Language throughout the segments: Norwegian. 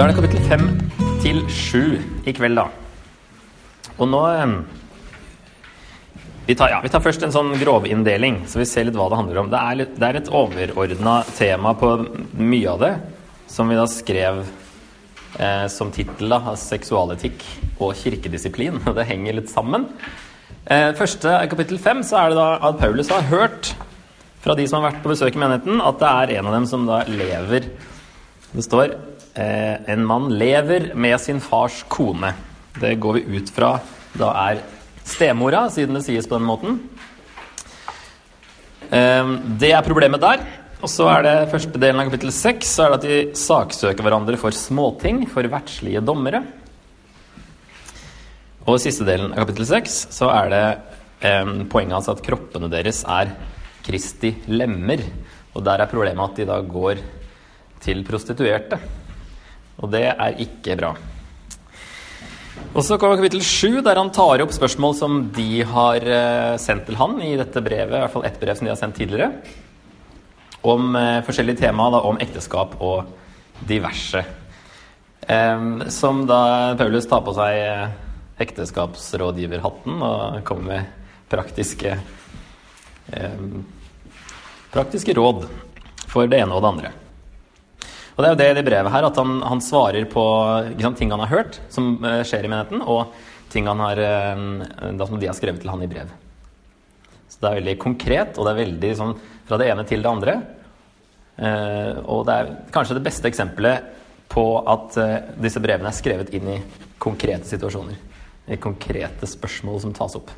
Da er det kapittel fem til sju i kveld, da. Og nå eh, vi tar, ja, vi tar først en sånn grovinndeling, så vi ser litt hva det handler om. Det er, litt, det er et overordna tema på mye av det, som vi da skrev eh, som tittel av seksualetikk og kirkedisiplin. Og det henger litt sammen. Eh, første kapittel fem så er det da at Paulus har hørt fra de som har vært på besøk i menigheten, at det er en av dem som da lever Det står en mann lever med sin fars kone. Det går vi ut fra da er stemora, siden det sies på den måten. Eh, det er problemet der. Og så er det første delen av kapittel seks at de saksøker hverandre for småting, for verdslige dommere. Og i siste delen av kapittel seks så er det eh, poenget hans at kroppene deres er Kristi lemmer. Og der er problemet at de da går til prostituerte. Og det er ikke bra. Og så kommer kapittel sju, der han tar opp spørsmål som de har eh, sendt til han i dette brevet, i hvert fall ett brev som de har sendt tidligere, om eh, forskjellige temaer om ekteskap og diverse. Som da Paulus tar på seg eh, ekteskapsrådgiverhatten og kommer med praktiske praktiske råd for det ene og det andre. Og det er jo det i det brevet her, at han, han svarer på sant, ting han har hørt som uh, skjer i menigheten, og ting han har, uh, da, som de har skrevet til han i brev. Så det er veldig konkret, og det er veldig sånn fra det ene til det andre. Uh, og det er kanskje det beste eksempelet på at disse brevene er skrevet inn i konkrete situasjoner. I konkrete spørsmål som tas opp.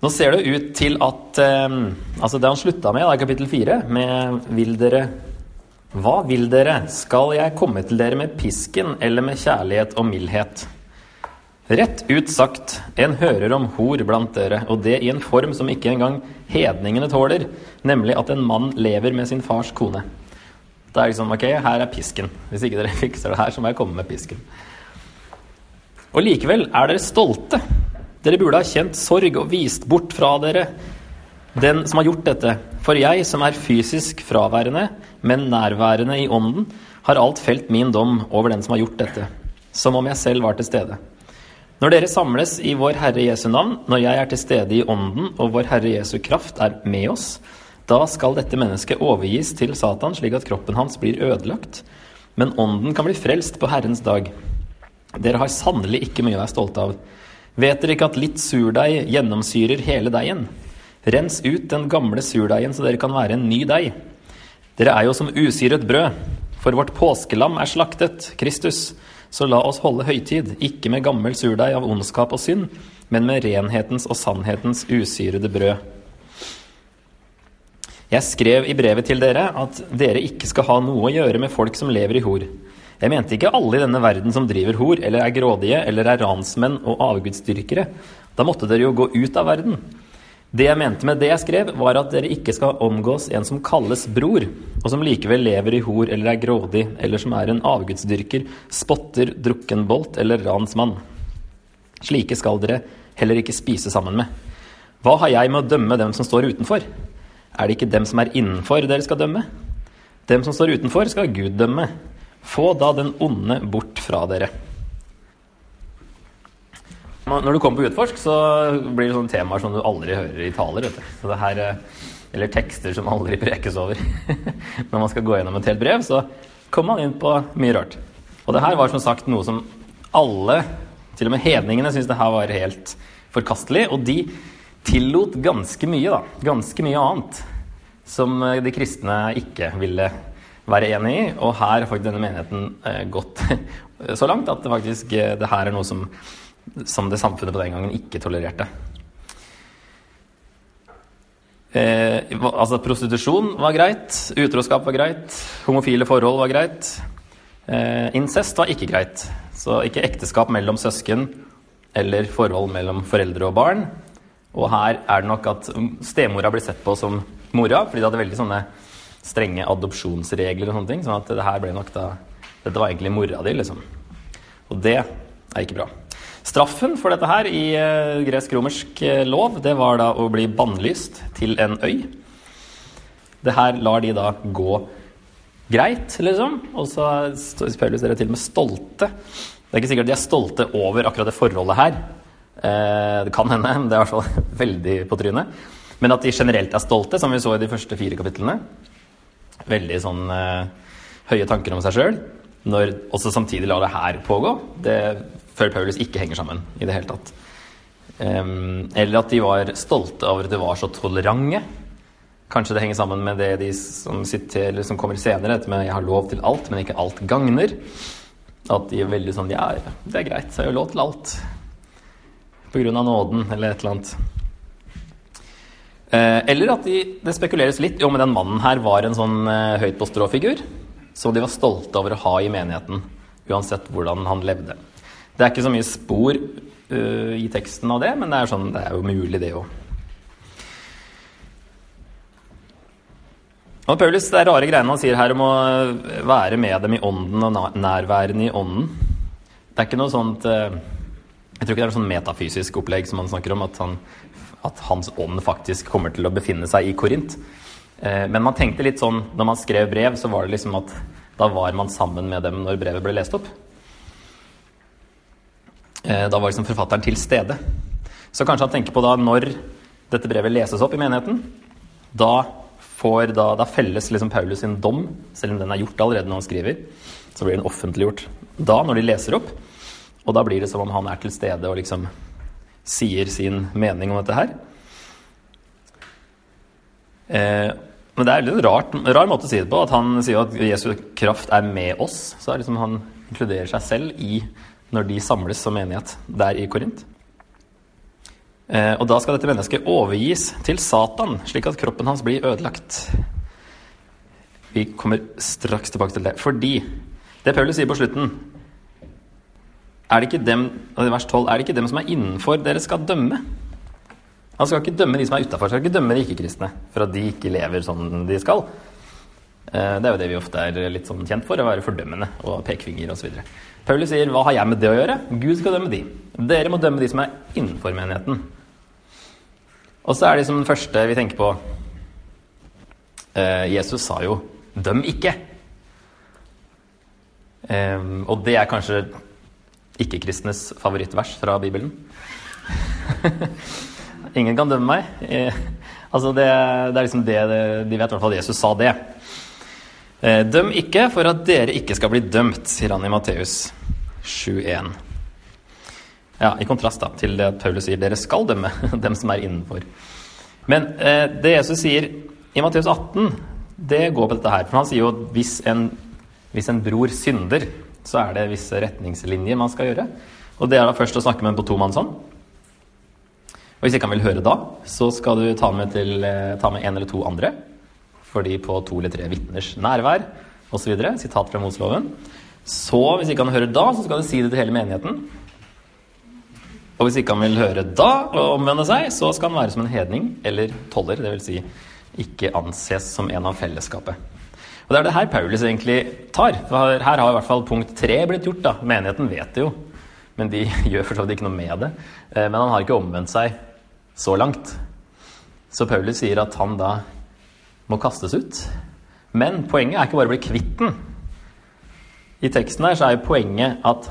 Nå ser det ut til at eh, Altså, det han slutta med, da, i kapittel fire, med 'Vil dere Hva vil dere? Skal jeg komme til dere med pisken eller med kjærlighet og mildhet? Rett ut sagt, en hører om hor blant dere, og det i en form som ikke engang hedningene tåler, nemlig at en mann lever med sin fars kone. Det er liksom ok, her er pisken. Hvis ikke dere fikser det her, så må jeg komme med pisken. Og likevel er dere stolte dere burde ha kjent sorg og vist bort fra dere den som har gjort dette. For jeg, som er fysisk fraværende, men nærværende i ånden, har alt felt min dom over den som har gjort dette, som om jeg selv var til stede. Når dere samles i vår Herre Jesu navn, når jeg er til stede i ånden og vår Herre Jesu kraft er med oss, da skal dette mennesket overgis til Satan slik at kroppen hans blir ødelagt, men ånden kan bli frelst på Herrens dag. Dere har sannelig ikke mye å være stolte av. Vet dere ikke at litt surdeig gjennomsyrer hele deigen? Rens ut den gamle surdeigen så dere kan være en ny deig. Dere er jo som usyret brød, for vårt påskelam er slaktet, Kristus. Så la oss holde høytid, ikke med gammel surdeig av ondskap og synd, men med renhetens og sannhetens usyrede brød. Jeg skrev i brevet til dere at dere ikke skal ha noe å gjøre med folk som lever i hor. Jeg mente ikke alle i denne verden som driver hor, eller er grådige, eller er ransmenn og avgudsdyrkere. Da måtte dere jo gå ut av verden. Det jeg mente med det jeg skrev, var at dere ikke skal omgås en som kalles bror, og som likevel lever i hor eller er grådig, eller som er en avgudsdyrker, spotter, drukkenbolt eller ransmann. Slike skal dere heller ikke spise sammen med. Hva har jeg med å dømme dem som står utenfor? Er det ikke dem som er innenfor, dere skal dømme? Dem som står utenfor, skal Gud dømme. Få da den onde bort fra dere. Når du kommer på Utforsk, så blir det sånne temaer som du aldri hører i taler. Her, eh, eller tekster som aldri prekes over. Når man skal gå gjennom et helt brev, så kommer man inn på mye rart. Og det her var som sagt noe som alle, til og med hedningene, syntes det her var helt forkastelig. Og de tillot ganske mye, da. Ganske mye annet som eh, de kristne ikke ville være enig i. Og her har faktisk denne menigheten eh, gått så langt at det faktisk eh, det her er noe som, som det samfunnet på den gangen ikke tolererte. Eh, altså Prostitusjon var greit, utroskap var greit, homofile forhold var greit. Eh, incest var ikke greit. Så ikke ekteskap mellom søsken eller forhold mellom foreldre og barn. Og her er det nok at stemora blir sett på som mora, fordi det hadde veldig sånne strenge adopsjonsregler og sånne ting. sånn at det her ble nok da Dette var egentlig mora di, liksom. Og det er ikke bra. Straffen for dette her i uh, gresk-romersk uh, lov, det var da å bli bannlyst til en øy. Det her lar de da gå greit, liksom. Og så Paulus dere til og med stolte. Det er ikke sikkert de er stolte over akkurat det forholdet her. Eh, det kan hende, det er i hvert fall veldig på trynet. Men at de generelt er stolte, som vi så i de første fire kapitlene. Veldig sånn eh, høye tanker om seg sjøl. Når også samtidig lar det her pågå. Det føler Paulus ikke henger sammen i det hele tatt. Um, eller at de var stolte over at de var så tolerante. Kanskje det henger sammen med det de som, sitter, som kommer senere, dette med 'jeg har lov til alt, men ikke alt gagner'. At de er veldig sånn 'ja, det er greit, så jeg har lov til alt'. På grunn av nåden, eller et eller annet. Eh, eller at de, det spekuleres litt om den mannen her var en sånn eh, høyt på strå-figur som de var stolte over å ha i menigheten, uansett hvordan han levde. Det er ikke så mye spor uh, i teksten av det, men det er, sånn, det er jo mulig, det òg. Og Paulus, det er rare greiene han sier her om å være med dem i ånden og nærværende i ånden. Det er ikke noe sånt Jeg tror ikke det er noe sånn metafysisk opplegg som han snakker om, at, han, at hans ånd faktisk kommer til å befinne seg i Korint. Eh, men man tenkte litt sånn når man skrev brev, så var det liksom at da var man sammen med dem når brevet ble lest opp. Eh, da var liksom forfatteren til stede. Så kanskje han tenker på da når dette brevet leses opp i menigheten, da, da, da felles liksom Paulus sin dom, selv om den er gjort allerede når han skriver. Så blir den offentliggjort da, når de leser opp. Og da blir det som om han er til stede og liksom sier sin mening om dette her. Eh, men det er rart, rar måte å si det på, at han sier at Jesu kraft er med oss. Så liksom han inkluderer seg selv i når de samles som menighet der i Korint. Eh, og da skal dette mennesket overgis til Satan, slik at kroppen hans blir ødelagt. Vi kommer straks tilbake til det. Fordi det Paulus sier på slutten er det ikke dem, vers 12, er det ikke dem som er innenfor, dere skal dømme? Han skal ikke dømme de som er utafor, skal ikke dømme de ikke-kristne for at de ikke lever som de skal. Eh, det er jo det vi ofte er litt sånn kjent for, å være fordømmende og pekefinger osv. Paulus sier 'hva har jeg med det å gjøre'? Gud skal dømme de. Dere må dømme de som er innenfor menigheten. Og så er det som den første vi tenker på eh, Jesus sa jo 'døm ikke'. Eh, og det er kanskje ikke-kristnes favorittvers fra Bibelen. Ingen kan dømme meg. Altså det, det, er liksom det, De vet i hvert fall at Jesus sa det. Eh, døm ikke for at dere ikke skal bli dømt, sier han i Matteus 7,1. Ja, I kontrast da, til det Paulus sier dere skal dømme dem som er innenfor. Men eh, det Jesus sier i Matteus 18, det går på dette her. For han sier jo at hvis en, hvis en bror synder, så er det visse retningslinjer man skal gjøre. Og det er da først å snakke med en på tomannshånd. Og hvis ikke han vil høre da, så skal du ta med, til, eh, ta med en eller to andre. Fordi på to eller tre vitners nærvær osv. Sitat fra Mosloven. Så hvis ikke han hører da, så skal du si det til hele menigheten. Og hvis ikke han vil høre da og omvende seg, så skal han være som en hedning eller toller. Dvs. Si ikke anses som en av fellesskapet. Og Det er det her Paulus egentlig tar. For her har i hvert fall punkt tre blitt gjort. da. Menigheten vet det jo, men de gjør for så vidt ikke noe med det. Eh, men han har ikke omvendt seg så langt. Så Paulus sier at han da må kastes ut. Men poenget er ikke bare å bli kvitt den. I teksten her så er jo poenget at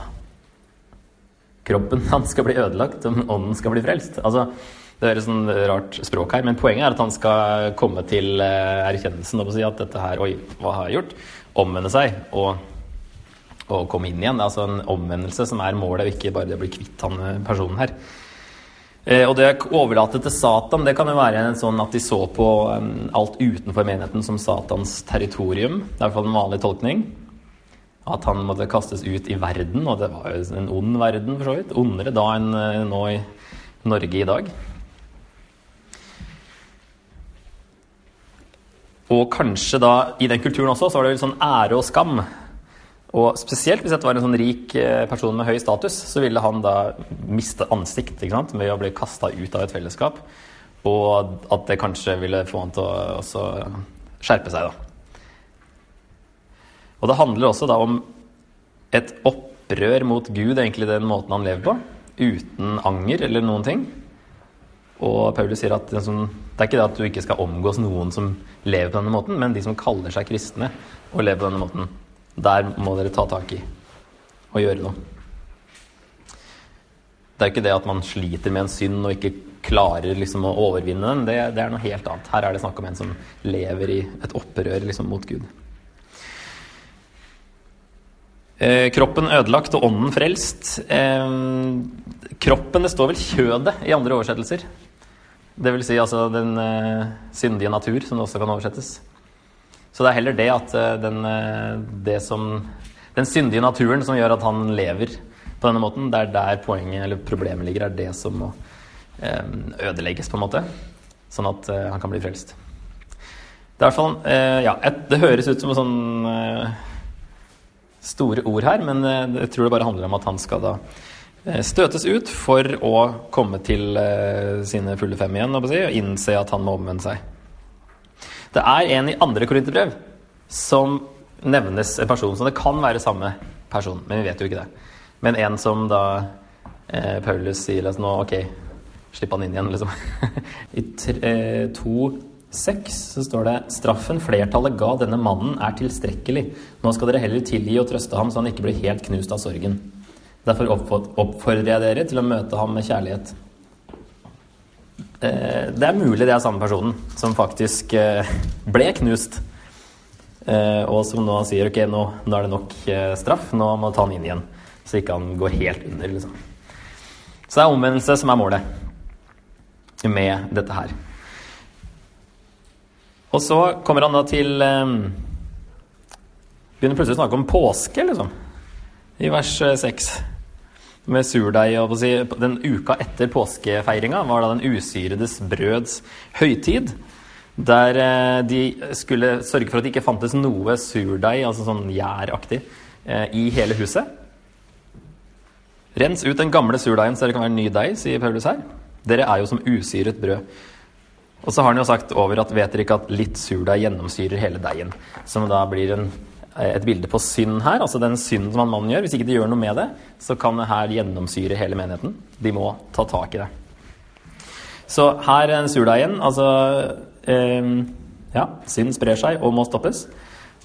kroppen hans skal bli ødelagt, og ånden skal bli frelst. Altså, det et sånn rart språk her, men poenget er at han skal komme til eh, erkjennelsen og si at dette her Oi, hva har jeg gjort? Omvende seg og, og komme inn igjen. Det er Altså en omvendelse som er målet, og ikke bare det å bli kvitt han eh, personen her. Eh, og det å overlate til Satan, det kan jo være sånn at de så på alt utenfor menigheten som Satans territorium. Det er i hvert fall en vanlig tolkning. At han måtte kastes ut i verden, og det var jo en ond verden, for så vidt. Ondere da enn nå i Norge i dag. Og kanskje da, i den kulturen også, så var det vel sånn ære og skam og spesielt hvis dette var en sånn rik eh, person med høy status, så ville han da miste ansikt ikke sant? ved å bli kasta ut av et fellesskap. Og at det kanskje ville få han til å skjerpe seg, da. Og det handler også da om et opprør mot Gud, egentlig den måten han lever på. Uten anger eller noen ting. Og Paulus sier at det er ikke det at du ikke skal omgås noen som lever på denne måten, men de som kaller seg kristne og lever på denne måten, der må dere ta tak i og gjøre noe. Det er ikke det at man sliter med en synd og ikke klarer liksom å overvinne den. Det, det, er noe helt annet. Her er det snakk om en som lever i et opprør liksom, mot Gud. Eh, kroppen ødelagt og ånden frelst. Eh, kroppen, det står vel kjødet i andre oversettelser. Det vil si altså den eh, syndige natur, som det også kan oversettes. Så det er heller det at eh, den, eh, det som, den syndige naturen som gjør at han lever på denne måten, det er der poenget eller problemet ligger, er det som må ødelegges, på en måte. Sånn at han kan bli frelst. Det, er hvert fall, ja, et, det høres ut som sånn store ord her, men jeg tror det bare handler om at han skal da støtes ut for å komme til sine fulle fem igjen og innse at han må omvende seg. Det er en i andre korinterbrev som nevnes en person, så det kan være samme person, men vi vet jo ikke det. Men en som da eh, Paulus sier liksom nå, ok, slipp han inn igjen, liksom. I eh, 2.6 så står det straffen flertallet ga denne mannen er tilstrekkelig. Nå skal dere heller tilgi og trøste ham så han ikke blir helt knust av sorgen. Derfor oppfordrer jeg dere til å møte ham med kjærlighet. Eh, det er mulig det er samme personen som faktisk eh, ble knust. Eh, og som nå sier ok, nå, nå er det nok straff, nå må ta han inn igjen. Så ikke han går helt under, liksom. Så det er omvendelse som er målet med dette her. Og så kommer han da til Begynner plutselig å snakke om påske, liksom. I vers 6 med surdeig. Si, den uka etter påskefeiringa var da den usyredes brøds høytid. Der eh, de skulle sørge for at det ikke fantes noe surdeig, altså sånn gjæraktig, eh, i hele huset. Rens ut den gamle surdeigen så det kan være ny deig, sier Paulus her. Dere er jo som usyret brød. Og så har han jo sagt over at vet dere ikke at litt surdeig gjennomsyrer hele deigen. Som da blir en Eh, et bilde på synd her, altså den synden som mannen gjør. Hvis ikke de gjør noe med det, så kan det her gjennomsyre hele menigheten. De må ta tak i det. Så her er en surdeigen. Altså eh, Ja, synd sprer seg og må stoppes.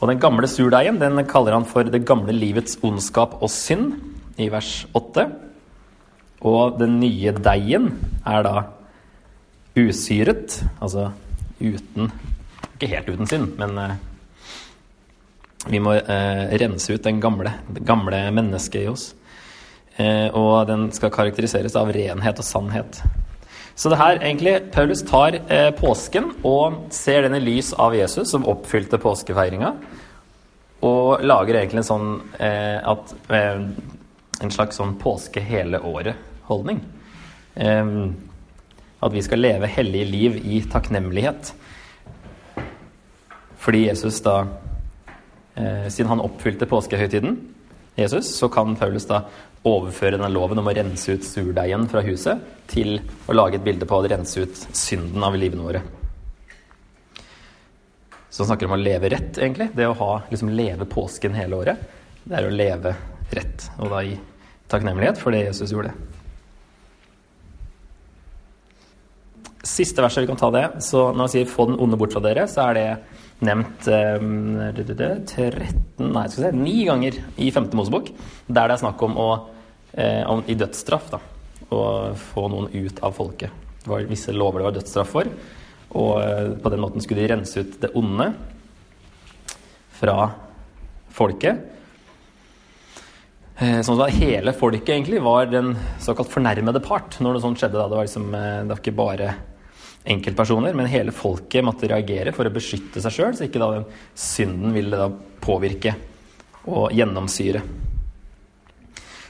Og den gamle surdeigen den kaller han for det gamle livets ondskap og synd, i vers 8. Og den nye deigen er da usyret, altså uten Ikke helt uten synd, men eh, vi må eh, rense ut den gamle, det gamle mennesket i oss. Eh, og den skal karakteriseres av renhet og sannhet. Så det her egentlig Paulus tar eh, påsken og ser den i lys av Jesus, som oppfylte påskefeiringa, og lager egentlig en sånn eh, at eh, En slags sånn påske hele året-holdning. Eh, at vi skal leve hellige liv i takknemlighet. Fordi Jesus da eh, siden han oppfylte påskehøytiden, Jesus, så kan Paulus da overføre denne loven om å rense ut surdeigen fra huset til å lage et bilde på å rense ut synden av livene våre. Så han snakker om å leve rett, egentlig. Det å ha, liksom, leve påsken hele året. Det er å leve rett, og da i takknemlighet for det Jesus gjorde. Siste verset vi kan ta det. Så når han sier 'få den onde bort fra dere', så er det nevnt eh, 13, nei, skal si, 9 ganger i 5. Mosebok, der det er snakk om å eh, om, i dødsstraff da, å få noen ut av folket. Det var visse lover det var dødsstraff for, og eh, på den måten skulle de rense ut det onde fra folket. Eh, sånn at hele folket egentlig var den såkalt fornærmede part når noe sånt skjedde. Da. Det var liksom, eh, det var ikke bare enkeltpersoner, men hele folket måtte reagere for å beskytte seg sjøl, så ikke da den synden ville da påvirke og gjennomsyre.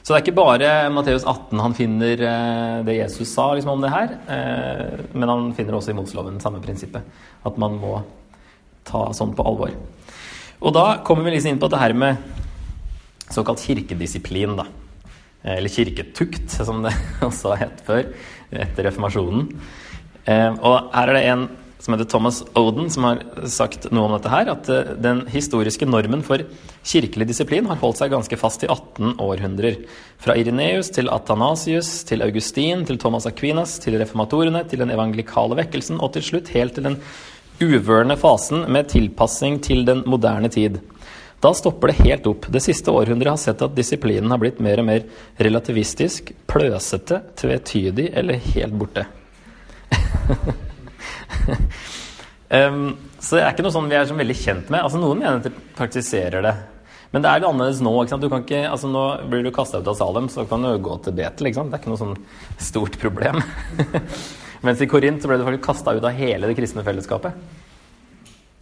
Så det er ikke bare Matteus 18 han finner eh, det Jesus sa liksom, om det her, eh, men han finner også i Motsloven samme prinsippet. At man må ta sånn på alvor. Og da kommer vi liksom inn på det her med såkalt kirkedisiplin, da. Eller kirketukt, som det også het før, etter reformasjonen. Eh, og her er det en som heter Thomas Oden, som har sagt noe om dette her, at eh, den historiske normen for kirkelig disiplin har holdt seg ganske fast i 18 århundrer. Fra Ireneus til Athanasius, til Augustin, til Thomas Aquinas, til reformatorene, til den evangelikale vekkelsen og til slutt helt til den uvørende fasen med tilpassing til den moderne tid. Da stopper det helt opp. Det siste århundret har sett at disiplinen har blitt mer og mer relativistisk, pløsete, tvetydig eller helt borte. um, så det er ikke noe sånn vi er så veldig kjent med. Altså Noen mener at de praktiserer det. Men det er litt annerledes nå. Ikke, altså nå blir du kasta ut av Salem, så kan du gå til Betel. Ikke sant? Det er ikke noe sånn stort problem. Mens i Korint så ble du faktisk kasta ut av hele det kristne fellesskapet.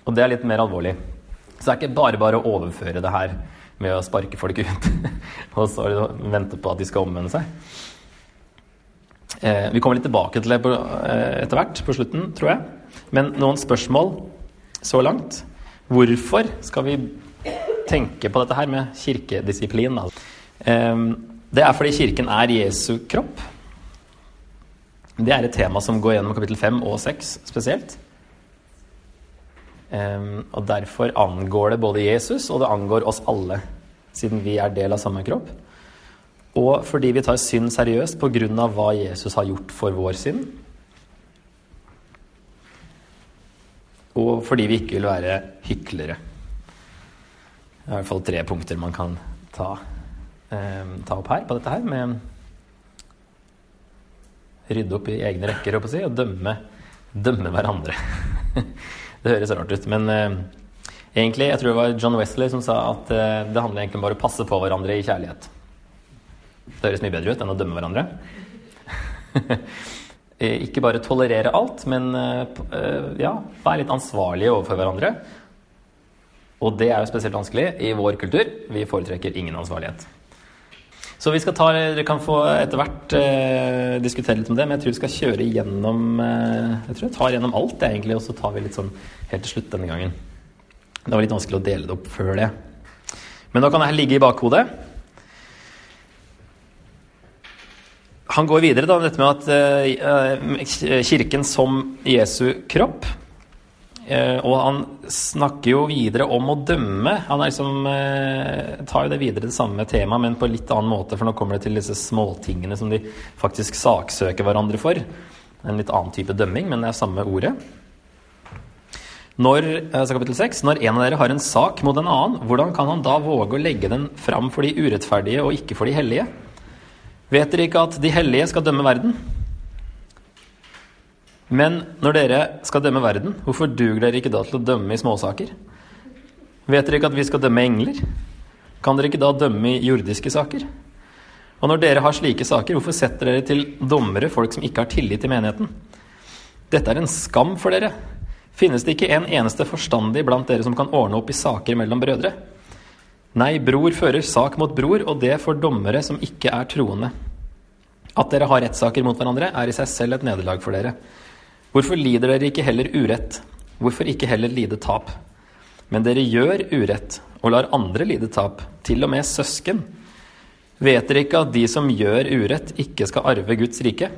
Og det er litt mer alvorlig. Så det er ikke bare bare å overføre det her med å sparke folk ut og så vente på at de skal omvende seg. Eh, vi kommer litt tilbake til det eh, etter hvert på slutten, tror jeg. Men noen spørsmål så langt. Hvorfor skal vi tenke på dette her med kirkedisiplin? Eh, det er fordi Kirken er Jesu kropp. Det er et tema som går gjennom kapittel 5 og 6 spesielt. Og derfor angår det både Jesus, og det angår oss alle, siden vi er del av samme kropp. Og fordi vi tar synd seriøst pga. hva Jesus har gjort for vår synd. Og fordi vi ikke vil være hyklere. Det er i hvert fall tre punkter man kan ta, eh, ta opp her på dette her. Med rydde opp i egne rekker og, si, og dømme, dømme hverandre. Det høres rart ut, men eh, egentlig, jeg tror det var John Wesley som sa at eh, det handler egentlig bare om å passe på hverandre i kjærlighet. Det høres mye bedre ut enn å dømme hverandre. Ikke bare tolerere alt, men uh, ja, være litt ansvarlige overfor hverandre. Og det er jo spesielt vanskelig i vår kultur. Vi foretrekker ingen ansvarlighet. Så vi skal ta, Dere kan få etter hvert eh, diskutere litt om det, men jeg tror vi skal kjøre gjennom eh, Jeg tror jeg tar gjennom alt, egentlig, og så tar vi litt sånn helt til slutt denne gangen. Det var litt vanskelig å dele det opp før det. Men da kan det her ligge i bakhodet. Han går videre, da, dette med at uh, Kirken som Jesu kropp Uh, og han snakker jo videre om å dømme. Han liksom, uh, tar jo det videre, det samme temaet, men på litt annen måte. For nå kommer det til disse småtingene som de faktisk saksøker hverandre for. En litt annen type dømming, men det er samme ordet. Når, kapittel 6, når en av dere har en sak mot en annen, hvordan kan han da våge å legge den fram for de urettferdige og ikke for de hellige? Vet dere ikke at de hellige skal dømme verden? Men når dere skal dømme verden, hvorfor duger dere ikke da til å dømme i småsaker? Vet dere ikke at vi skal dømme engler? Kan dere ikke da dømme i jordiske saker? Og når dere har slike saker, hvorfor setter dere til dommere folk som ikke har tillit til menigheten? Dette er en skam for dere. Finnes det ikke en eneste forstandig blant dere som kan ordne opp i saker mellom brødre? Nei, bror fører sak mot bror, og det for dommere som ikke er troende. At dere har rettssaker mot hverandre, er i seg selv et nederlag for dere. Hvorfor lider dere ikke heller urett? Hvorfor ikke heller lide tap? Men dere gjør urett og lar andre lide tap, til og med søsken. Vet dere ikke at de som gjør urett, ikke skal arve Guds rike?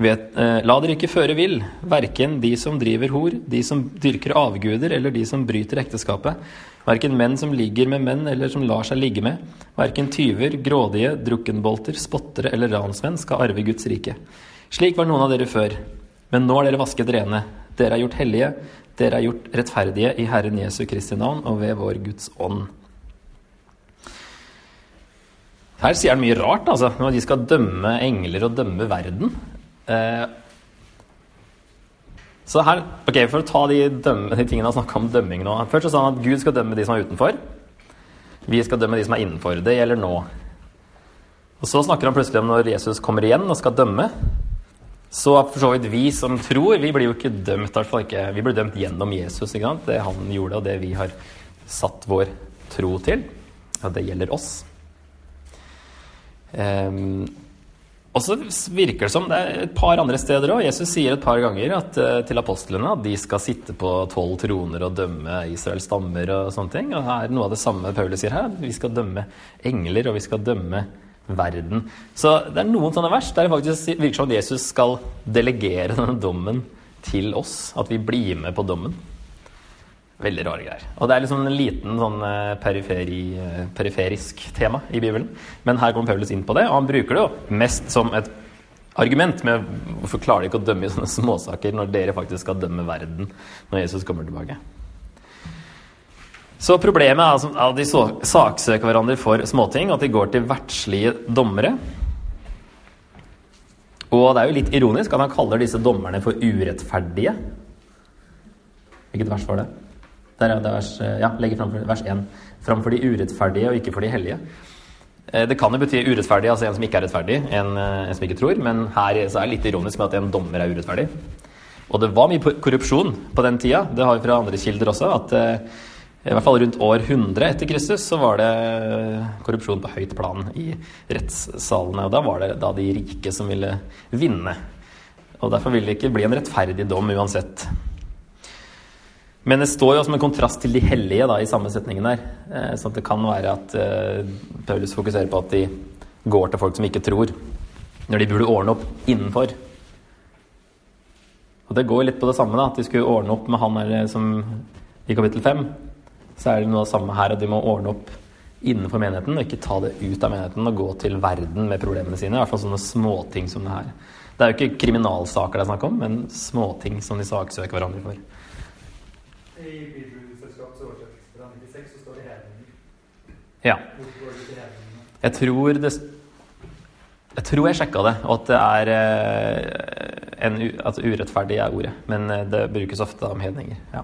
Vet, eh, la dere ikke føre vill, verken de som driver hor, de som dyrker avguder, eller de som bryter ekteskapet. Verken menn som ligger med menn, eller som lar seg ligge med. Verken tyver, grådige, drukkenbolter, spottere eller ransmenn skal arve Guds rike. Slik var noen av dere før. Men nå er dere vasket rene. Dere er gjort hellige. Dere er gjort rettferdige i Herren Jesu Kristi navn og ved vår Guds ånd. Her sier han mye rart, altså, når de skal dømme engler og dømme verden. Eh, så her, ok, For å ta de, dømme, de tingene han snakka om dømming nå Først så sa han at Gud skal dømme de som er utenfor. Vi skal dømme de som er innenfor. Det gjelder nå. Og Så snakker han plutselig om når Jesus kommer igjen og skal dømme. Så for så vidt vi som tror, vi blir jo ikke dømt, ikke. Vi blir dømt gjennom Jesus, ikke sant? det han gjorde, og det vi har satt vår tro til. Ja, det gjelder oss. Um, og så virker det som det er et par andre steder òg. Jesus sier et par ganger at, uh, til apostlene at de skal sitte på tolv troner og dømme Israels stammer og sånne ting. Og her er noe av det samme Paulus sier her. Vi skal dømme engler, og vi skal dømme verden. Så det er noen sånne vers der det faktisk virker som at Jesus skal delegere denne dommen til oss. At vi blir med på dommen. Veldig rare greier. Og det er liksom en liten sånn eh, periferi, eh, periferisk tema i Bibelen. Men her kommer Paulus inn på det, og han bruker det jo mest som et argument med hvorfor klarer de ikke å dømme i sånne småsaker når dere faktisk skal dømme verden når Jesus kommer tilbake. Så problemet er altså at de saksøker hverandre for småting, og at de går til verdslige dommere. Og det er jo litt ironisk at han kaller disse dommerne for urettferdige. Hvilket vers var det? Der er det vers, ja, legger fram vers 1. Framfor de urettferdige og ikke for de hellige. Eh, det kan jo bety urettferdig, altså en som ikke er rettferdig, en, eh, en som ikke tror. Men her er det litt ironisk med at en dommer er urettferdig. Og det var mye korrupsjon på den tida. Det har vi fra andre kilder også. at eh, i hvert fall rundt år 100 etter Kristus så var det korrupsjon på høyt plan i rettssalene. Og da var det da de rike som ville vinne. Og derfor ville det ikke bli en rettferdig dom uansett. Men det står jo som en kontrast til de hellige da, i samme setningen der. Eh, så det kan være at eh, Paulus fokuserer på at de går til folk som ikke tror, når de burde ordne opp innenfor. Og det går litt på det samme, da, at de skulle ordne opp med han der som i kapittel 5. Så er det noe av det samme her, at de må ordne opp innenfor menigheten, og ikke ta det ut av menigheten og gå til verden med problemene sine. I hvert fall sånne småting som det her. Det er jo ikke kriminalsaker det er snakk om, men småting som de saksøker hverandre for. I Bibelselskapets oversettelse fra 96 så står det hedninger. Ja. Jeg tror det Jeg tror jeg sjekka det, og at det er eh, en, at urettferdig er ordet. Men eh, det brukes ofte om hedninger. Ja.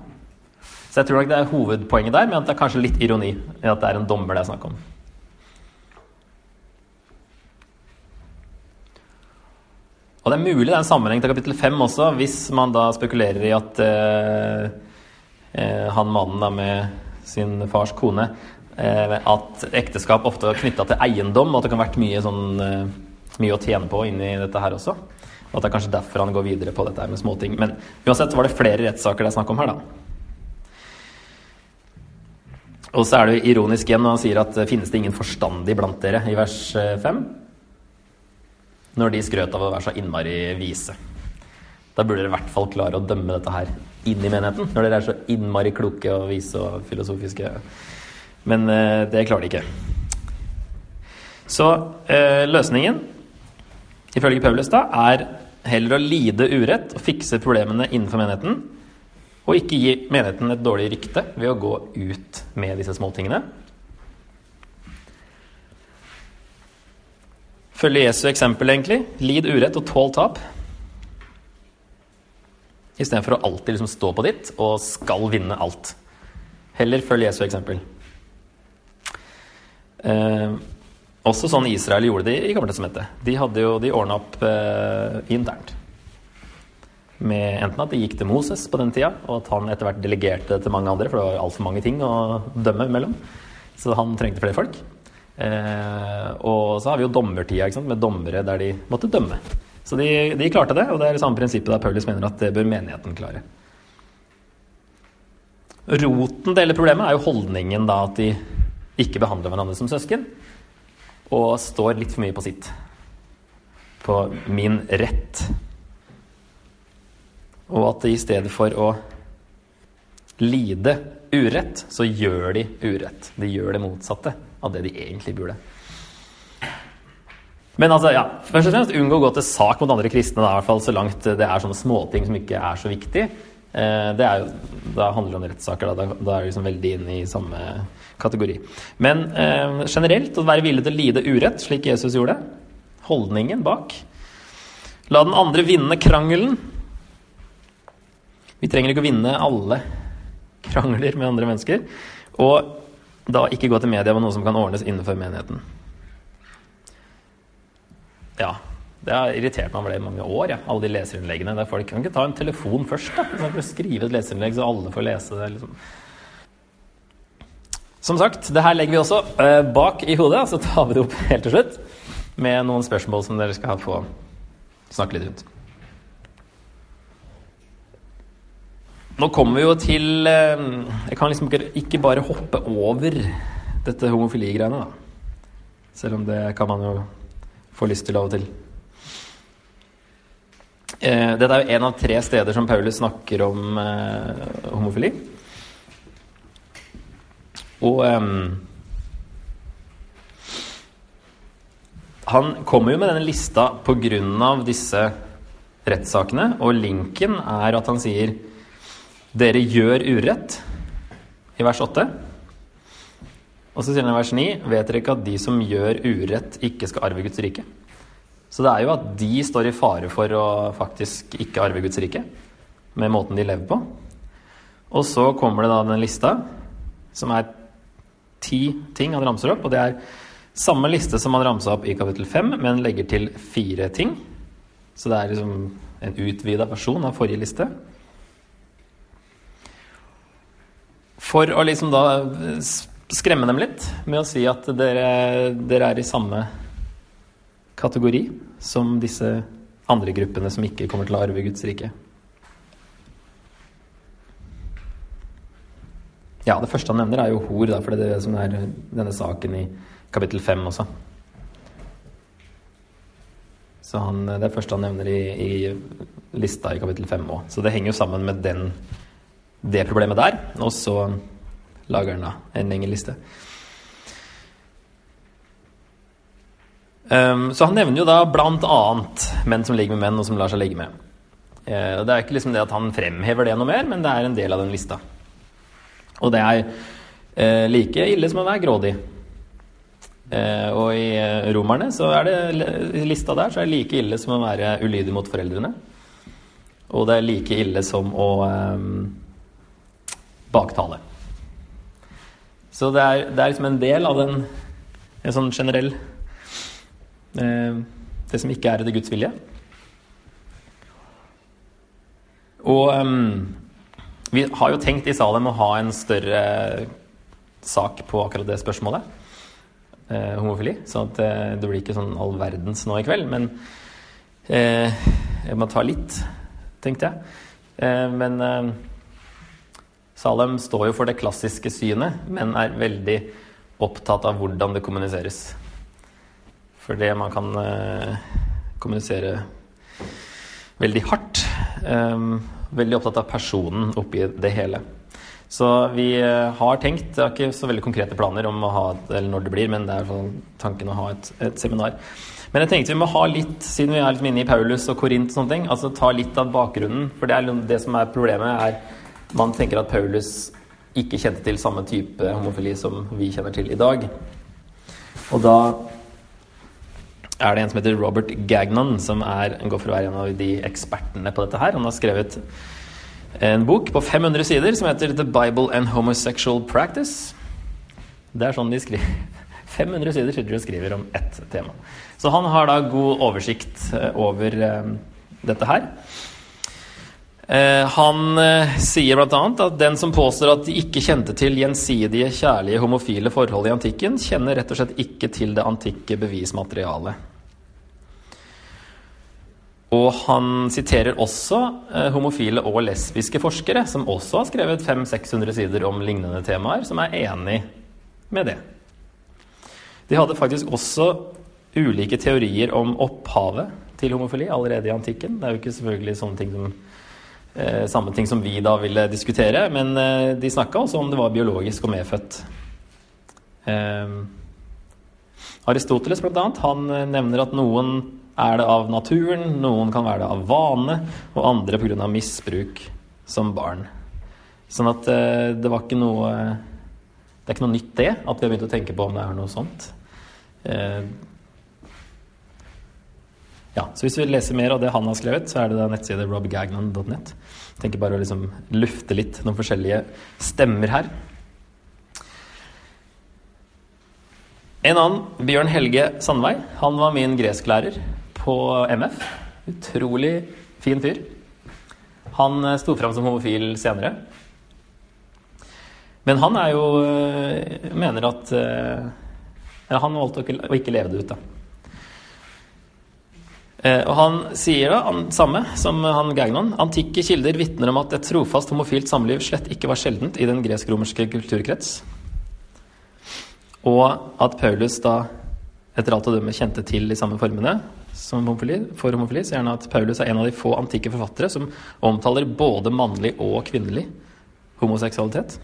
Så jeg tror nok det er hovedpoenget der, men at det er kanskje litt ironi i at det er en dommer det er snakk om. Og det er mulig det er en sammenheng til kapittel 5 også, hvis man da spekulerer i at Eh, han mannen da med sin fars kone, eh, at ekteskap ofte er knytta til eiendom, og at det kan ha vært mye, sånn, eh, mye å tjene på inni dette her også. Og at det er kanskje derfor han går videre på dette her med småting. Men uansett var det flere rettssaker det er snakk om her, da. Og så er det jo ironisk igjen når han sier at finnes det ingen forstandig blant dere, i vers 5? Når de skrøt av å være så innmari vise. Da burde dere i hvert fall klare å dømme dette her inn i menigheten. Når dere er så innmari kloke og vise og filosofiske. Men eh, det klarer de ikke. Så eh, løsningen, ifølge Paulus, da, er heller å lide urett og fikse problemene innenfor menigheten. Og ikke gi menigheten et dårlig rykte ved å gå ut med disse småtingene. Følge Jesu eksempel, egentlig. Lid urett og tål tap. Istedenfor å alltid liksom stå på ditt og skal vinne alt. Heller følg Jesu eksempel. Eh, også sånn Israel gjorde det i Gammeltestamentet. De, hadde jo, de ordna opp eh, internt. Med enten at de gikk til Moses på den tida, og at han etter hvert delegerte til mange andre, for det var altfor mange ting å dømme mellom. Så han trengte flere folk. Eh, og så har vi jo dommertida, med dommere der de måtte dømme. Så de, de, klarte det, og det er det samme prinsippet der Paulus mener at det bør menigheten klare. Roten til hele problemet er jo holdningen da at de ikke behandler hverandre som søsken, og står litt for mye på sitt. På min rett. Og at i stedet for å lide urett, så gjør de urett. De gjør det motsatte av det de egentlig burde. Men altså, ja, først og fremst unngå å gå til sak mot andre kristne, da, i hvert fall så langt det er sånne småting som ikke er så viktig. Eh, det er jo, Da handler det om rettssaker. Da, da, er du liksom veldig inne i samme kategori. Men eh, generelt å være villig til å lide urett, slik Jesus gjorde. Holdningen bak. La den andre vinne krangelen. Vi trenger ikke å vinne alle krangler med andre mennesker. Og da ikke gå til media med noe som kan ordnes innenfor menigheten. Ja. Det har irritert meg over det i mange år, ja. alle de leserinnleggene der folk kan ikke ta en telefon først. da, å Skrive et leserinnlegg så alle får lese det. liksom. Som sagt, det her legger vi også eh, bak i hodet, så tar vi det opp helt til slutt med noen spørsmål som dere skal få snakke litt rundt. Nå kommer vi jo til eh, Jeg kan liksom ikke bare hoppe over dette homofili-greiene, da. Selv om det kan man jo får lyst til av og til. Eh, dette er jo en av tre steder som Paulus snakker om eh, homofili. Og eh, Han kommer jo med denne lista pga. disse rettssakene, og linken er at han sier 'Dere gjør urett' i vers 8. Og så sier han i vers 9 Vet dere ikke at de som gjør urett, ikke skal arve Guds rike? Så det er jo at de står i fare for å faktisk ikke arve Guds rike med måten de lever på. Og så kommer det da den lista, som er ti ting han ramser opp. Og det er samme liste som han ramsa opp i kapittel fem, men legger til fire ting. Så det er liksom en utvida versjon av forrige liste. For å liksom da skremme dem litt med å si at dere, dere er i samme kategori som disse andre gruppene som ikke kommer til å arve Guds rike. Ja, det første han nevner, er jo hor, da, for det er det som er denne saken i kapittel 5 også. Så han, Det er det første han nevner i, i lista i kapittel 5 òg. Så det henger jo sammen med den, det problemet der. Og så lager han da en lengre liste. Um, så han nevner jo da blant annet menn som ligger med menn, og som lar seg ligge med. Uh, det er ikke liksom det at han fremhever det noe mer, men det er en del av den lista. Og det er uh, like ille som å være grådig. Uh, og i Romerne så er det lista der så er det like ille som å være ulydig mot foreldrene. Og det er like ille som å um, baktale. Så det er, det er liksom en del av den en sånn generell Eh, det som ikke er etter Guds vilje. Og um, vi har jo tenkt i Salem å ha en større sak på akkurat det spørsmålet. Eh, homofili. Så at, eh, det blir ikke sånn all verdens nå i kveld. Men eh, jeg må ta litt, tenkte jeg. Eh, men eh, Salem står jo for det klassiske synet, men er veldig opptatt av hvordan det kommuniseres. For det man kan eh, kommunisere veldig hardt. Eh, veldig opptatt av personen oppi det hele. Så vi eh, har tenkt, det er ikke så veldig konkrete planer om å ha, eller når det blir, men det er tanken å ha et, et seminar. Men jeg tenkte vi må ha litt, siden vi er litt inne i Paulus og Korint, og sånne ting, altså ta litt av bakgrunnen. For det, er det som er problemet, er man tenker at Paulus ikke kjente til samme type homofili som vi kjenner til i dag. Og da er det en som heter Robert Gagnon, som er, går for å være en av de ekspertene på dette her. Han har skrevet en bok på 500 sider som heter 'The Bible and Homosexual Practice'. Det er sånn de skriver. 500 sider sitter de og skriver om ett tema. Så han har da god oversikt eh, over um, dette her. Uh, han uh, sier bl.a. at den som påstår at de ikke kjente til gjensidige kjærlige homofile forhold i antikken, kjenner rett og slett ikke til det antikke bevismaterialet. Og han siterer også uh, homofile og lesbiske forskere, som også har skrevet 500-600 sider om lignende temaer, som er enig med det. De hadde faktisk også ulike teorier om opphavet til homofili allerede i antikken. Det er jo ikke selvfølgelig sånne ting som Eh, samme ting som vi da ville diskutere, men eh, de snakka også om det var biologisk og medfødt. Eh, Aristoteles blant annet, han eh, nevner at noen er det av naturen, noen kan være det av vane, og andre pga. misbruk som barn. Sånn at eh, det var ikke noe Det er ikke noe nytt, det, at vi har begynt å tenke på om det er noe sånt. Eh, ja, så hvis vi leser mer av det han har skrevet, så er det da nettside robgagnon.net. Tenker bare å liksom lufte litt noen forskjellige stemmer her. En annen, Bjørn Helge Sandvei, han var min gresklærer på MF. Utrolig fin fyr. Han eh, sto fram som homofil senere. Men han er jo eh, mener at eh, Eller han valgte å ikke leve det ut, da. Eh, og han sier da, han, samme som han Gagnon, antikke kilder vitner om at et trofast homofilt samliv slett ikke var sjeldent i den gresk-romerske kulturkrets. Og at Paulus da etter alt å dømme kjente til de samme formene som homofili, for homofili, så han at Paulus er en av de få antikke forfattere som omtaler både mannlig og kvinnelig homoseksualitet.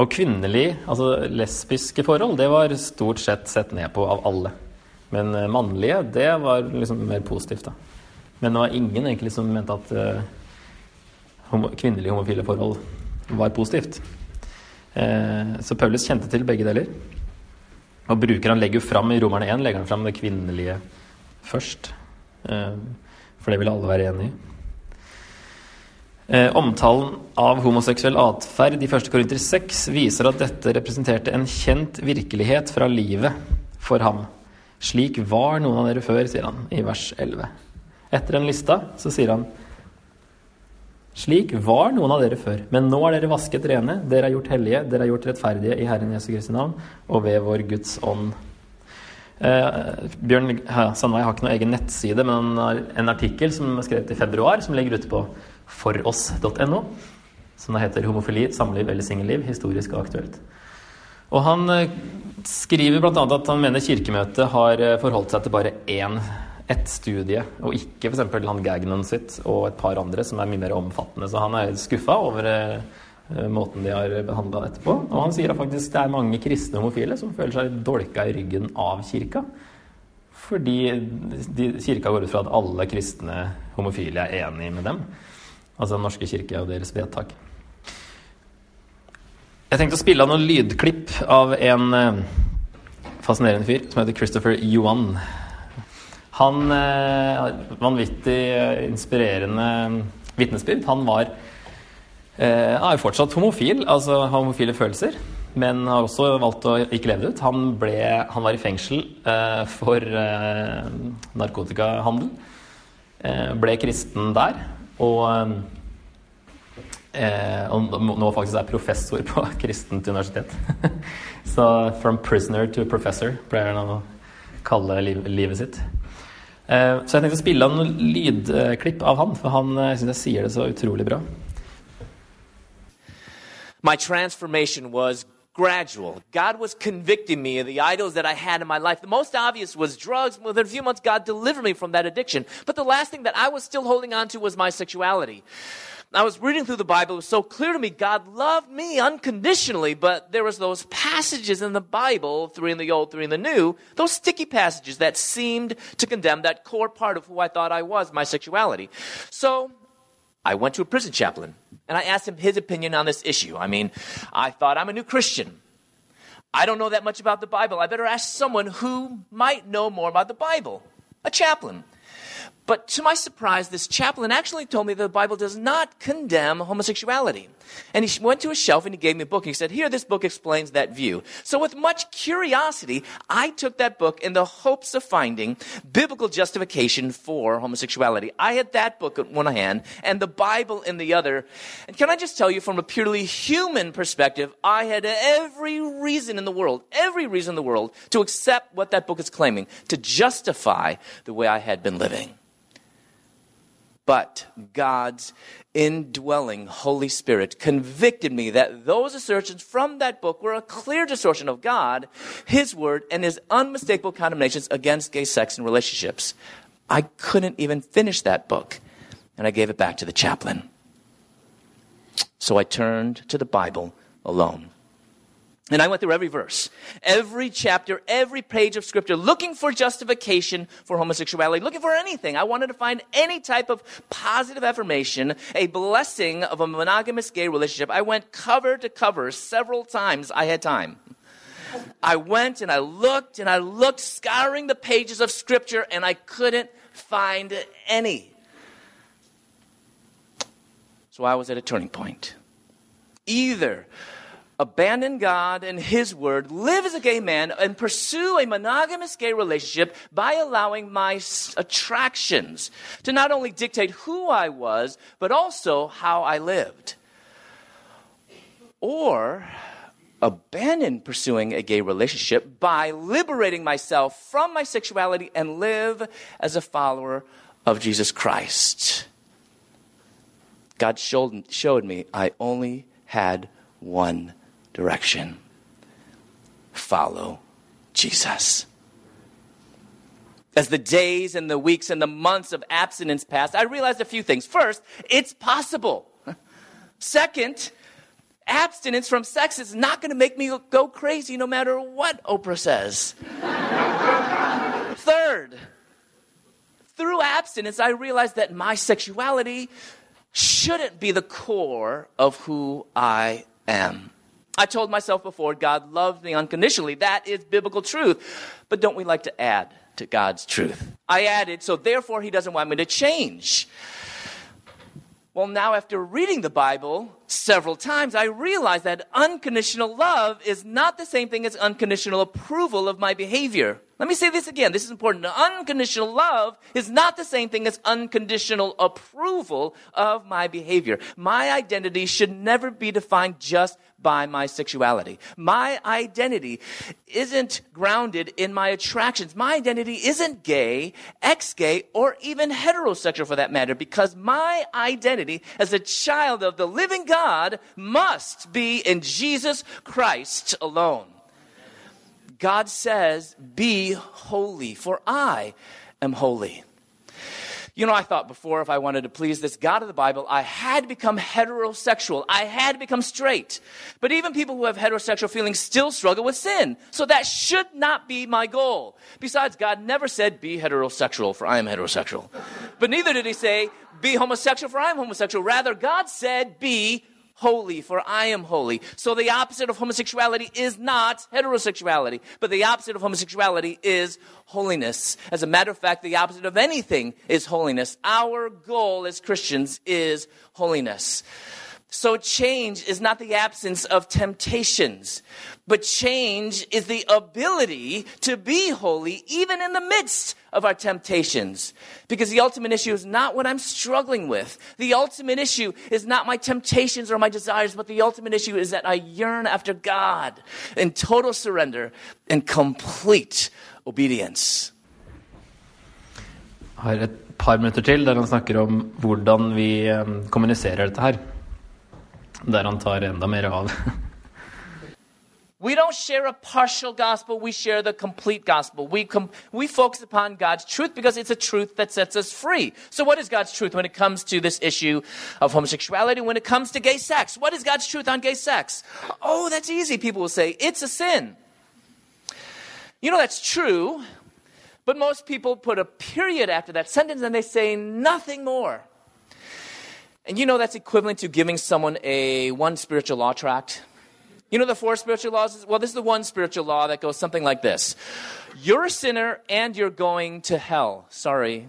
Og kvinnelig, altså lesbiske forhold, det var stort sett sett ned på av alle. Men eh, mannlige, det var liksom mer positivt, da. Men det var ingen egentlig som mente at uh, homo kvinnelige homofile forhold var positivt. Uh, så Paulus kjente til begge deler. Og bruker han legger fram i Romerne 1 legger han fram det kvinnelige først. For det vil alle være enig i. Eh, omtalen av homoseksuell atferd i 1. Korinter 6 viser at dette representerte en kjent virkelighet fra livet for ham. Slik var noen av dere før, sier han i vers 11. Etter den lista så sier han slik var noen av dere før, men nå er dere vasket rene, dere er gjort hellige, dere er gjort rettferdige i Herren Jesu Kristi navn og ved vår Guds ånd. Eh, Bjørn Sandvei har ikke noen egen nettside, men han har en artikkel som er skrevet i februar, som ligger ute på foross.no, som da heter 'Homofili, samliv eller singelliv historisk og aktuelt'. Og Han eh, skriver bl.a. at han mener Kirkemøtet har eh, forholdt seg til bare én ett studie, og ikke f.eks. han Gagnon sitt og et par andre som er mye mer omfattende. Så han er skuffa over eh, måten de har behandla dette på. Og han sier at faktisk det er mange kristne homofile som føler seg dolka i ryggen av kirka. Fordi de, kirka går ut fra at alle kristne homofile er enig med dem altså Den norske kirke og deres vedtak. Jeg tenkte å spille av noen lydklipp av en eh, fascinerende fyr som heter Christopher Yuan. Han eh, har vanvittig eh, inspirerende vitnesbyrd. Han var eh, er fortsatt homofil, altså har homofile følelser, men har også valgt å ikke leve det ut. Han, ble, han var i fengsel eh, for eh, narkotikahandel. ble kristen der og, eh, og nå faktisk er professor på kristent universitet. Så 'from prisoner to professor' pleier han å kalle liv, livet sitt. Eh, så jeg tenkte å spille av noen lydklipp av han, for han eh, syns jeg sier det så utrolig bra. My transformation was gradual. God was convicting me of the idols that I had in my life. The most obvious was drugs. Within a few months, God delivered me from that addiction. But the last thing that I was still holding on to was my sexuality. I was reading through the Bible. It was so clear to me God loved me unconditionally, but there was those passages in the Bible, three in the Old, three in the New, those sticky passages that seemed to condemn that core part of who I thought I was, my sexuality. So I went to a prison chaplain and I asked him his opinion on this issue. I mean, I thought I'm a new Christian. I don't know that much about the Bible. I better ask someone who might know more about the Bible, a chaplain. But to my surprise, this chaplain actually told me that the Bible does not condemn homosexuality. And he went to a shelf and he gave me a book. And He said, Here, this book explains that view. So, with much curiosity, I took that book in the hopes of finding biblical justification for homosexuality. I had that book in one hand and the Bible in the other. And can I just tell you, from a purely human perspective, I had every reason in the world, every reason in the world, to accept what that book is claiming, to justify the way I had been living. But God's indwelling Holy Spirit convicted me that those assertions from that book were a clear distortion of God, His Word, and His unmistakable condemnations against gay sex and relationships. I couldn't even finish that book, and I gave it back to the chaplain. So I turned to the Bible alone. And I went through every verse, every chapter, every page of scripture, looking for justification for homosexuality, looking for anything. I wanted to find any type of positive affirmation, a blessing of a monogamous gay relationship. I went cover to cover several times I had time. I went and I looked and I looked, scouring the pages of scripture, and I couldn't find any. So I was at a turning point. Either abandon God and His Word, live as a gay man, and pursue a monogamous gay relationship by allowing my attractions to not only dictate who I was, but also how I lived. Or abandon pursuing a gay relationship by liberating myself from my sexuality and live as a follower of Jesus Christ. God showed, showed me I only had one direction. Follow Jesus. As the days and the weeks and the months of abstinence passed, I realized a few things. First, it's possible. Second, abstinence from sex is not going to make me go crazy no matter what Oprah says. Third, through abstinence, I realized that my sexuality shouldn't be the core of who I am. I told myself before, God loves me unconditionally. That is biblical truth. But don't we like to add to God's truth? I added, so therefore, He doesn't want me to change. Well, now after reading the Bible several times, I realize that unconditional love is not the same thing as unconditional approval of my behavior. Let me say this again. This is important. Unconditional love is not the same thing as unconditional approval of my behavior. My identity should never be defined just by my sexuality. My identity isn't grounded in my attractions. My identity isn't gay, ex gay, or even heterosexual for that matter, because my identity as a child of the living God must be in Jesus Christ alone. God says, Be holy, for I am holy. You know, I thought before if I wanted to please this God of the Bible, I had become heterosexual. I had become straight. But even people who have heterosexual feelings still struggle with sin. So that should not be my goal. Besides, God never said, be heterosexual, for I am heterosexual. But neither did he say, be homosexual, for I am homosexual. Rather, God said, be holy, for I am holy. So the opposite of homosexuality is not heterosexuality, but the opposite of homosexuality is holiness. As a matter of fact, the opposite of anything is holiness. Our goal as Christians is holiness. So, change is not the absence of temptations, but change is the ability to be holy even in the midst of our temptations. Because the ultimate issue is not what I'm struggling with. The ultimate issue is not my temptations or my desires, but the ultimate issue is that I yearn after God in total surrender and complete obedience. Jeg har et par minutter til der han snakker om hvordan vi eh, kommuniserer dette her. Der han tar enda mer av. We don't share a partial gospel, we share the complete gospel. We, com- we focus upon God's truth because it's a truth that sets us free. So, what is God's truth when it comes to this issue of homosexuality, when it comes to gay sex? What is God's truth on gay sex? Oh, that's easy, people will say. It's a sin. You know, that's true, but most people put a period after that sentence and they say nothing more. And you know that's equivalent to giving someone a one spiritual law tract. You know the four spiritual laws? Well, this is the one spiritual law that goes something like this You're a sinner and you're going to hell. Sorry.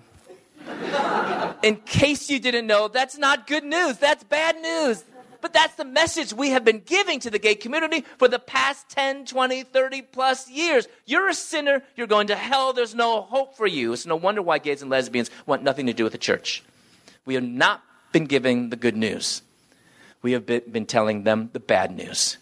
In case you didn't know, that's not good news. That's bad news. But that's the message we have been giving to the gay community for the past 10, 20, 30 plus years. You're a sinner, you're going to hell, there's no hope for you. It's no wonder why gays and lesbians want nothing to do with the church. We are not been giving the good news, we have been telling them the bad news.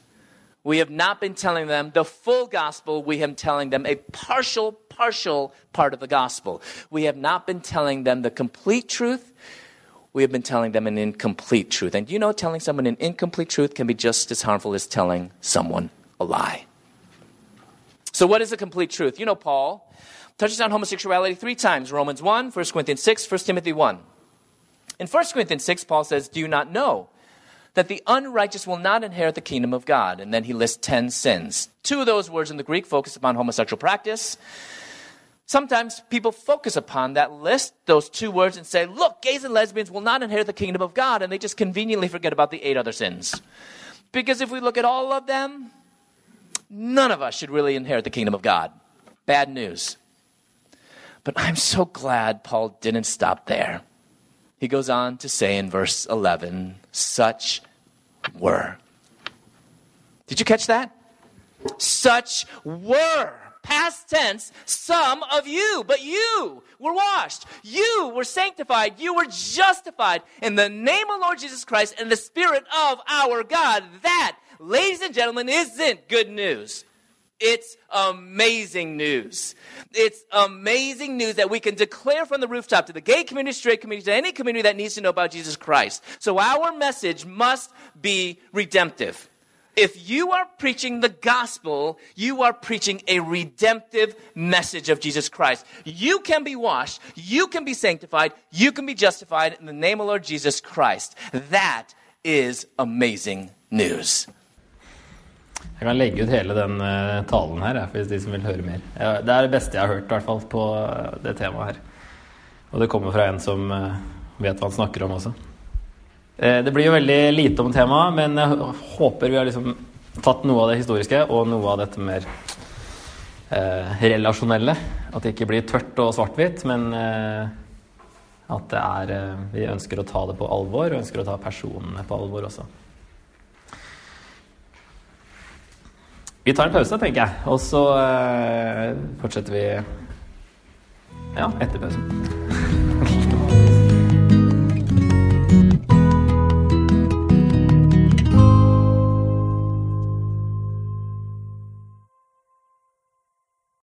We have not been telling them the full gospel. We have been telling them a partial, partial part of the gospel. We have not been telling them the complete truth. We have been telling them an incomplete truth. And you know, telling someone an incomplete truth can be just as harmful as telling someone a lie. So, what is the complete truth? You know, Paul touches on homosexuality three times Romans 1, 1 Corinthians 6, 1 Timothy 1. In 1 Corinthians 6, Paul says, Do you not know that the unrighteous will not inherit the kingdom of God? And then he lists 10 sins. Two of those words in the Greek focus upon homosexual practice. Sometimes people focus upon that list, those two words, and say, look, gays and lesbians will not inherit the kingdom of God, and they just conveniently forget about the eight other sins. Because if we look at all of them, none of us should really inherit the kingdom of God. Bad news. But I'm so glad Paul didn't stop there. He goes on to say in verse 11, such were. Did you catch that? Such were past tense, some of you, but you were washed. You were sanctified. You were justified in the name of Lord Jesus Christ and the Spirit of our God. That, ladies and gentlemen, isn't good news. It's amazing news. It's amazing news that we can declare from the rooftop to the gay community, straight community, to any community that needs to know about Jesus Christ. So our message must be redemptive. If you are preaching the gospel, you are preaching a redemptive message of Jesus Christ. You can be washed, you can be sanctified, you can be justified in the name of Lord Jesus Christ. That is amazing news. Jeg kan legge ut hele den uh, talen her, hvis de som vil høre mer. Det er det beste jeg har hørt, hvert fall, på uh, det temaet her. Og det kommer fra en som uh, vet hva han snakker om også. det blir jo veldig lite om temaet, men jeg håper vi har liksom tatt noe av det historiske og noe av dette mer relasjonelle. At det ikke blir tørt og svart-hvitt, men at det er Vi ønsker å ta det på alvor, og ønsker å ta personene på alvor også. Vi tar en pause, tenker jeg, og så fortsetter vi ja, etter pausen.